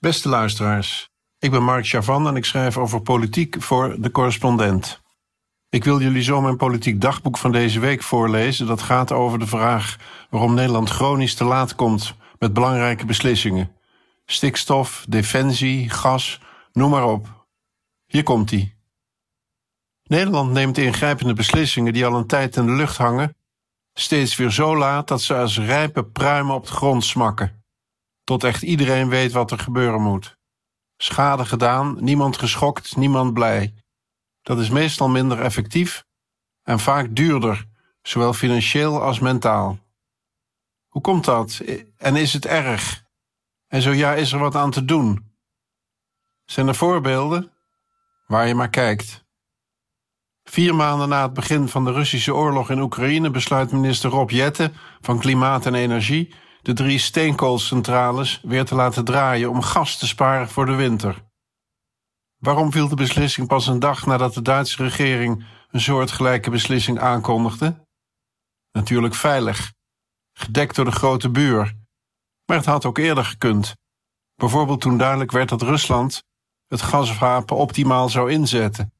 Beste luisteraars, ik ben Mark Chavan en ik schrijf over politiek voor de correspondent. Ik wil jullie zo mijn politiek dagboek van deze week voorlezen. Dat gaat over de vraag waarom Nederland chronisch te laat komt met belangrijke beslissingen. Stikstof, defensie, gas, noem maar op. Hier komt ie. Nederland neemt ingrijpende beslissingen die al een tijd in de lucht hangen, steeds weer zo laat dat ze als rijpe pruimen op de grond smakken. Tot echt iedereen weet wat er gebeuren moet. Schade gedaan, niemand geschokt, niemand blij. Dat is meestal minder effectief en vaak duurder, zowel financieel als mentaal. Hoe komt dat? En is het erg? En zo ja, is er wat aan te doen? Zijn er voorbeelden? Waar je maar kijkt. Vier maanden na het begin van de Russische oorlog in Oekraïne besluit minister Rob Jetten van Klimaat en Energie de drie steenkoolcentrales weer te laten draaien om gas te sparen voor de winter. Waarom viel de beslissing pas een dag nadat de Duitse regering een soortgelijke beslissing aankondigde? Natuurlijk veilig, gedekt door de grote buur. Maar het had ook eerder gekund. Bijvoorbeeld toen duidelijk werd dat Rusland het gaswapen optimaal zou inzetten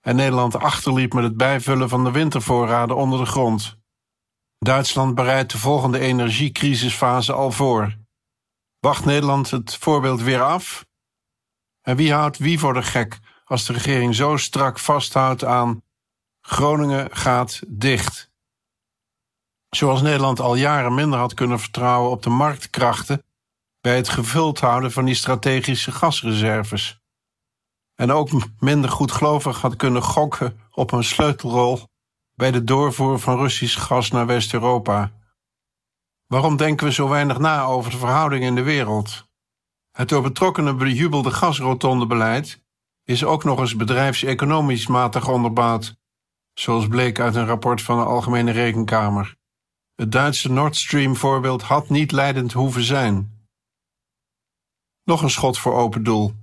en Nederland achterliep met het bijvullen van de wintervoorraden onder de grond. Duitsland bereidt de volgende energiecrisisfase al voor. Wacht Nederland het voorbeeld weer af? En wie houdt wie voor de gek als de regering zo strak vasthoudt aan Groningen gaat dicht? Zoals Nederland al jaren minder had kunnen vertrouwen op de marktkrachten bij het gevuld houden van die strategische gasreserves. En ook minder goedgelovig had kunnen gokken op een sleutelrol bij de doorvoer van Russisch gas naar West-Europa. Waarom denken we zo weinig na over de verhoudingen in de wereld? Het door betrokkenen bejubelde gasrotondebeleid is ook nog eens bedrijfseconomisch matig onderbouwd, zoals bleek uit een rapport van de Algemene Rekenkamer. Het Duitse Nord Stream voorbeeld had niet leidend hoeven zijn. Nog een schot voor open doel.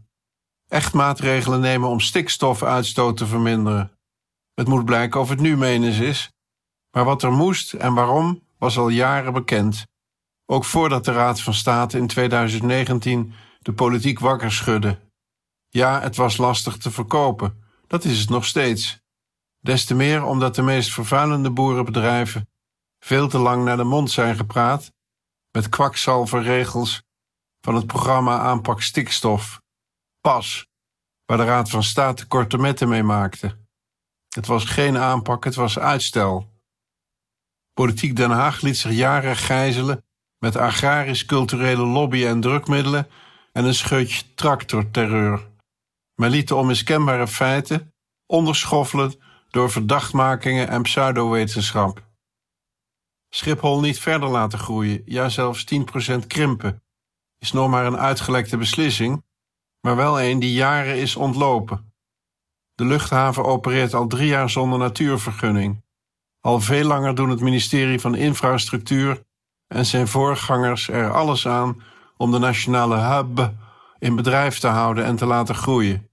Echt maatregelen nemen om stikstofuitstoot te verminderen. Het moet blijken of het nu menens is, maar wat er moest en waarom was al jaren bekend. Ook voordat de Raad van State in 2019 de politiek wakker schudde. Ja, het was lastig te verkopen. Dat is het nog steeds. Des te meer omdat de meest vervuilende boerenbedrijven veel te lang naar de mond zijn gepraat met kwakzalverregels van het programma Aanpak Stikstof, PAS, waar de Raad van State korte metten mee maakte. Het was geen aanpak, het was uitstel. Politiek Den Haag liet zich jaren gijzelen met agrarisch-culturele lobby en drukmiddelen en een scheutje tractorterreur. Maar liet de onmiskenbare feiten onderschoffelen door verdachtmakingen en pseudowetenschap. Schiphol niet verder laten groeien, ja zelfs 10% krimpen, is nog maar een uitgelekte beslissing, maar wel een die jaren is ontlopen. De luchthaven opereert al drie jaar zonder natuurvergunning. Al veel langer doen het ministerie van Infrastructuur en zijn voorgangers er alles aan om de nationale hub in bedrijf te houden en te laten groeien.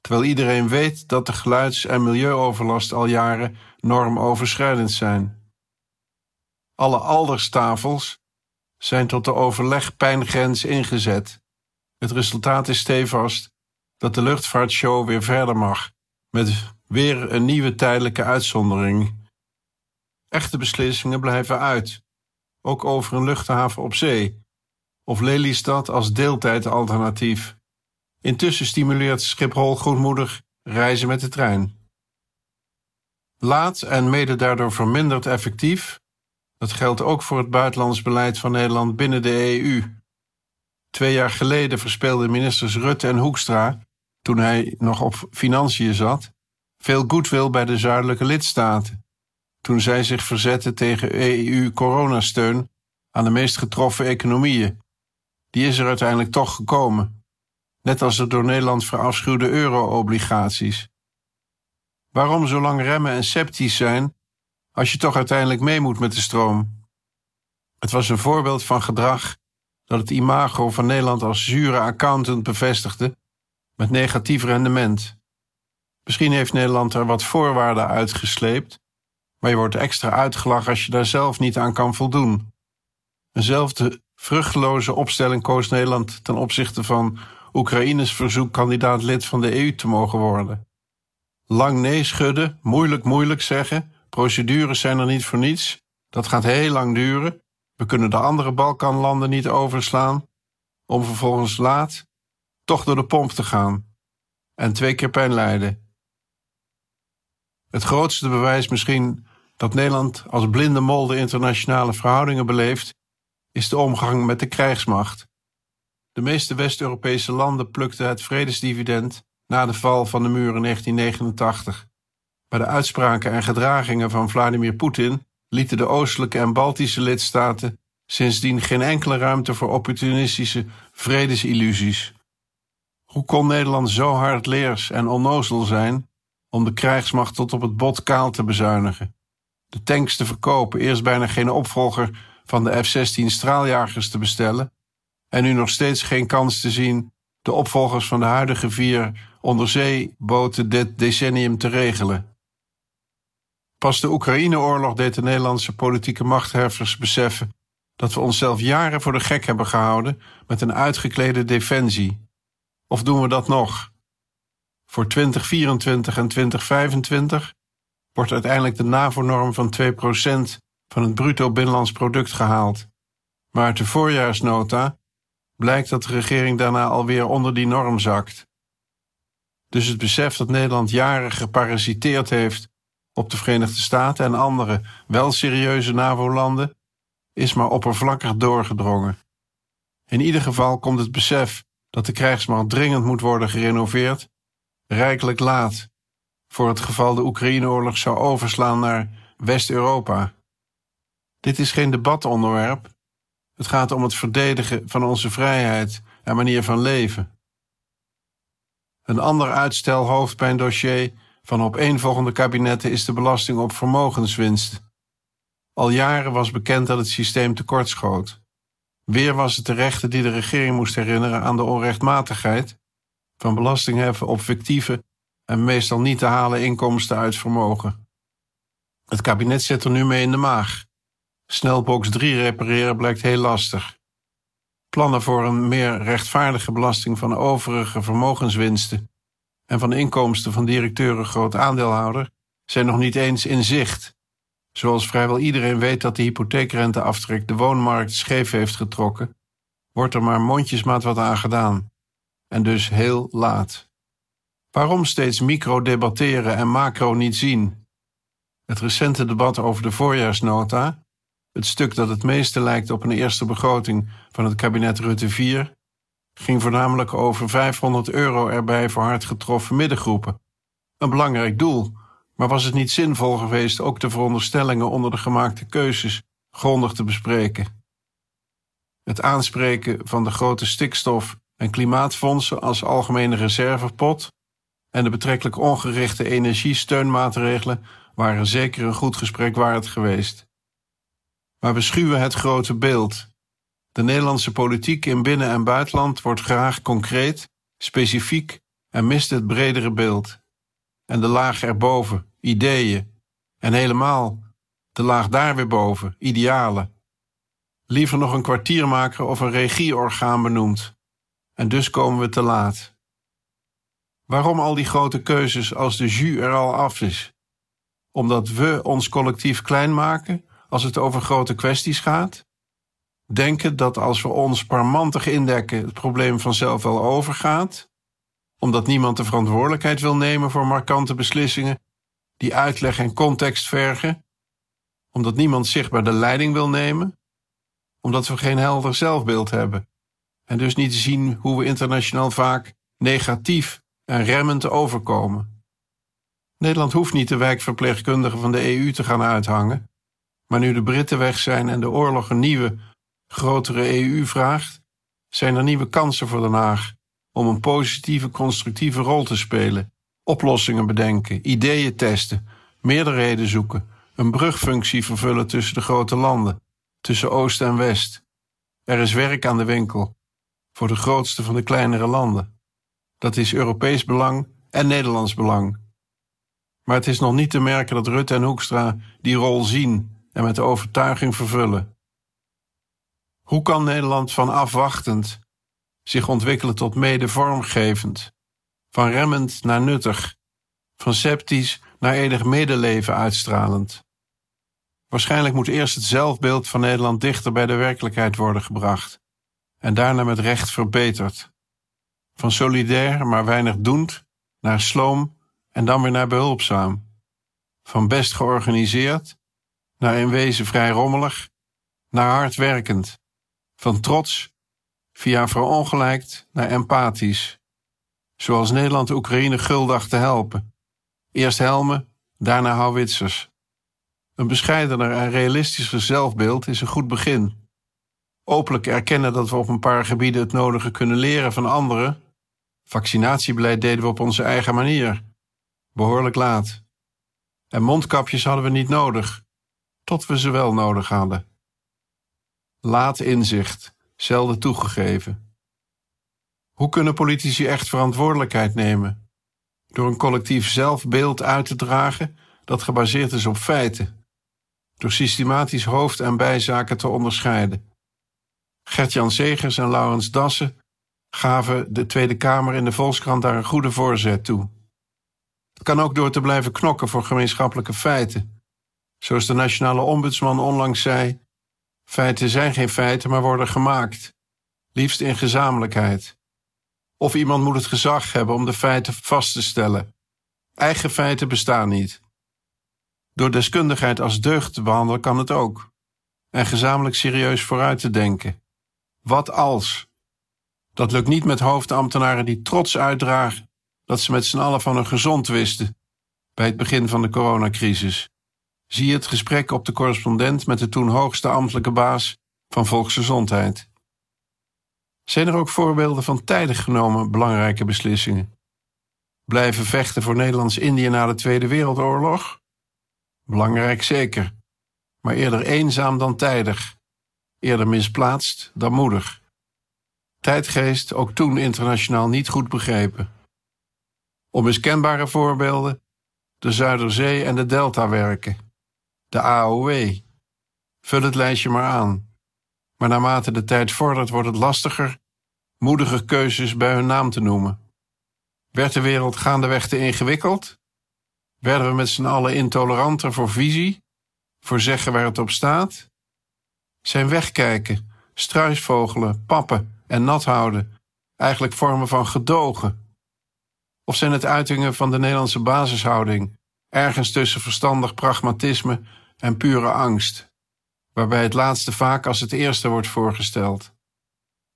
Terwijl iedereen weet dat de geluids- en milieuoverlast al jaren normoverschrijdend zijn. Alle alderstafels zijn tot de overlegpijngrens ingezet. Het resultaat is stevast dat de luchtvaartshow weer verder mag, met weer een nieuwe tijdelijke uitzondering. Echte beslissingen blijven uit, ook over een luchthaven op zee, of Lelystad als deeltijdalternatief. Intussen stimuleert Schiphol goedmoedig reizen met de trein. Laat en mede daardoor verminderd effectief, dat geldt ook voor het buitenlands beleid van Nederland binnen de EU. Twee jaar geleden verspeelden ministers Rutte en Hoekstra, toen hij nog op financiën zat, veel goodwill bij de zuidelijke lidstaten. Toen zij zich verzetten tegen EU-coronasteun aan de meest getroffen economieën. Die is er uiteindelijk toch gekomen. Net als de door Nederland verafschuwde euro-obligaties. Waarom zo lang remmen en sceptisch zijn als je toch uiteindelijk mee moet met de stroom? Het was een voorbeeld van gedrag dat het imago van Nederland als zure accountant bevestigde met negatief rendement. Misschien heeft Nederland er wat voorwaarden uitgesleept, maar je wordt extra uitgelachen als je daar zelf niet aan kan voldoen. Eenzelfde vruchteloze opstelling koos Nederland ten opzichte van Oekraïnes verzoek kandidaat lid van de EU te mogen worden. Lang nee schudden, moeilijk moeilijk zeggen, procedures zijn er niet voor niets, dat gaat heel lang duren, we kunnen de andere Balkanlanden niet overslaan, om vervolgens laat toch door de pomp te gaan en twee keer pijn lijden. Het grootste bewijs misschien dat Nederland als blinde mol de internationale verhoudingen beleeft, is de omgang met de krijgsmacht. De meeste West-Europese landen plukten het vredesdividend na de val van de muur in 1989. Maar de uitspraken en gedragingen van Vladimir Poetin lieten de oostelijke en Baltische lidstaten sindsdien geen enkele ruimte voor opportunistische vredesillusies. Hoe kon Nederland zo hardleers en onnozel zijn om de krijgsmacht tot op het bot kaal te bezuinigen? De tanks te verkopen, eerst bijna geen opvolger van de F-16 straaljagers te bestellen en nu nog steeds geen kans te zien de opvolgers van de huidige vier onderzeeboten dit decennium te regelen. Pas de Oekraïne-oorlog deed de Nederlandse politieke machtheffers beseffen dat we onszelf jaren voor de gek hebben gehouden met een uitgeklede defensie. Of doen we dat nog? Voor 2024 en 2025 wordt uiteindelijk de NAVO-norm van 2% van het bruto binnenlands product gehaald. Maar uit de voorjaarsnota blijkt dat de regering daarna alweer onder die norm zakt. Dus het besef dat Nederland jaren geparasiteerd heeft op de Verenigde Staten en andere wel serieuze NAVO-landen is maar oppervlakkig doorgedrongen. In ieder geval komt het besef dat de krijgsmacht dringend moet worden gerenoveerd rijkelijk laat, voor het geval de Oekraïneoorlog zou overslaan naar West-Europa. Dit is geen debatonderwerp. Het gaat om het verdedigen van onze vrijheid en manier van leven. Een ander uitstel dossier van opeenvolgende kabinetten is de belasting op vermogenswinst. Al jaren was bekend dat het systeem tekortschoot. Weer was het de rechter die de regering moest herinneren aan de onrechtmatigheid van belastingheffen op fictieve en meestal niet te halen inkomsten uit vermogen. Het kabinet zit er nu mee in de maag. Snelbox 3 repareren blijkt heel lastig. Plannen voor een meer rechtvaardige belasting van overige vermogenswinsten en van inkomsten van directeuren groot aandeelhouder zijn nog niet eens in zicht. Zoals vrijwel iedereen weet dat de hypotheekrenteaftrek de woonmarkt scheef heeft getrokken, wordt er maar mondjesmaat wat aan gedaan. En dus heel laat. Waarom steeds micro debatteren en macro niet zien? Het recente debat over de voorjaarsnota, het stuk dat het meeste lijkt op een eerste begroting van het kabinet Rutte 4, ging voornamelijk over 500 euro erbij voor hard getroffen middengroepen. Een belangrijk doel, maar was het niet zinvol geweest ook de veronderstellingen onder de gemaakte keuzes grondig te bespreken? Het aanspreken van de grote stikstof- en klimaatfondsen als algemene reservepot en de betrekkelijk ongerichte energiesteunmaatregelen waren zeker een goed gesprek waard geweest. Maar we schuwen het grote beeld de Nederlandse politiek in binnen- en buitenland wordt graag concreet, specifiek en mist het bredere beeld. En de laag erboven, ideeën. En helemaal de laag daar weer boven, idealen. Liever nog een kwartiermaker of een regieorgaan benoemd. En dus komen we te laat. Waarom al die grote keuzes als de jus er al af is? Omdat we ons collectief klein maken als het over grote kwesties gaat? Denken dat als we ons parmantig indekken het probleem vanzelf wel overgaat, omdat niemand de verantwoordelijkheid wil nemen voor markante beslissingen die uitleg en context vergen, omdat niemand zichtbaar de leiding wil nemen, omdat we geen helder zelfbeeld hebben en dus niet zien hoe we internationaal vaak negatief en remmend overkomen. Nederland hoeft niet de wijkverpleegkundigen van de EU te gaan uithangen, maar nu de Britten weg zijn en de oorlog een nieuwe grotere EU vraagt, zijn er nieuwe kansen voor Den Haag om een positieve, constructieve rol te spelen, oplossingen bedenken, ideeën testen, meerderheden zoeken, een brugfunctie vervullen tussen de grote landen, tussen Oost en West. Er is werk aan de winkel voor de grootste van de kleinere landen. Dat is Europees belang en Nederlands belang. Maar het is nog niet te merken dat Rutte en Hoekstra die rol zien en met overtuiging vervullen. Hoe kan Nederland van afwachtend zich ontwikkelen tot mede vormgevend, van remmend naar nuttig, van sceptisch naar enig medeleven uitstralend? Waarschijnlijk moet eerst het zelfbeeld van Nederland dichter bij de werkelijkheid worden gebracht en daarna met recht verbeterd. Van solidair maar weinig doend naar sloom en dan weer naar behulpzaam. Van best georganiseerd naar in wezen vrij rommelig, naar hardwerkend. Van trots via verongelijkt naar empathisch. Zoals Nederland de Oekraïne guldag te helpen. Eerst helmen, daarna houwitsers. Een bescheidener en realistischer zelfbeeld is een goed begin. Openlijk erkennen dat we op een paar gebieden het nodige kunnen leren van anderen. Vaccinatiebeleid deden we op onze eigen manier. Behoorlijk laat. En mondkapjes hadden we niet nodig, tot we ze wel nodig hadden. Laat inzicht, zelden toegegeven. Hoe kunnen politici echt verantwoordelijkheid nemen? Door een collectief zelfbeeld uit te dragen dat gebaseerd is op feiten door systematisch hoofd- en bijzaken te onderscheiden. Gert-Jan Segers en Laurens Dassen gaven de Tweede Kamer in de Volkskrant daar een goede voorzet toe. Het kan ook door te blijven knokken voor gemeenschappelijke feiten. Zoals de nationale ombudsman onlangs zei: feiten zijn geen feiten, maar worden gemaakt, liefst in gezamenlijkheid. Of iemand moet het gezag hebben om de feiten vast te stellen. Eigen feiten bestaan niet. Door deskundigheid als deugd te behandelen kan het ook. En gezamenlijk serieus vooruit te denken. Wat als? Dat lukt niet met hoofdambtenaren die trots uitdragen dat ze met z'n allen van hun gezond wisten bij het begin van de coronacrisis. Zie het gesprek op de correspondent met de toen hoogste ambtelijke baas van volksgezondheid. Zijn er ook voorbeelden van tijdig genomen belangrijke beslissingen? Blijven vechten voor Nederlands-Indië na de Tweede Wereldoorlog? Belangrijk zeker, maar eerder eenzaam dan tijdig, eerder misplaatst dan moedig. Tijdgeest ook toen internationaal niet goed begrepen. Onmiskenbare voorbeelden: de Zuiderzee en de Deltawerken, de AOW. Vul het lijstje maar aan. Maar naarmate de tijd vordert, wordt het lastiger moedige keuzes bij hun naam te noemen. Werd de wereld gaandeweg te ingewikkeld? Werden we met z'n allen intoleranter voor visie, voor zeggen waar het op staat? Zijn wegkijken, struisvogelen, pappen en nat houden eigenlijk vormen van gedogen? Of zijn het uitingen van de Nederlandse basishouding, ergens tussen verstandig pragmatisme en pure angst, waarbij het laatste vaak als het eerste wordt voorgesteld?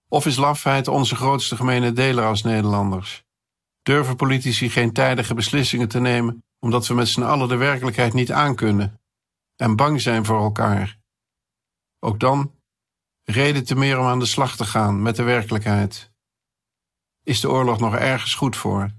Of is lafheid onze grootste gemene deler als Nederlanders? Durven politici geen tijdige beslissingen te nemen omdat we met z'n allen de werkelijkheid niet aankunnen en bang zijn voor elkaar. Ook dan reden te meer om aan de slag te gaan met de werkelijkheid. Is de oorlog nog ergens goed voor?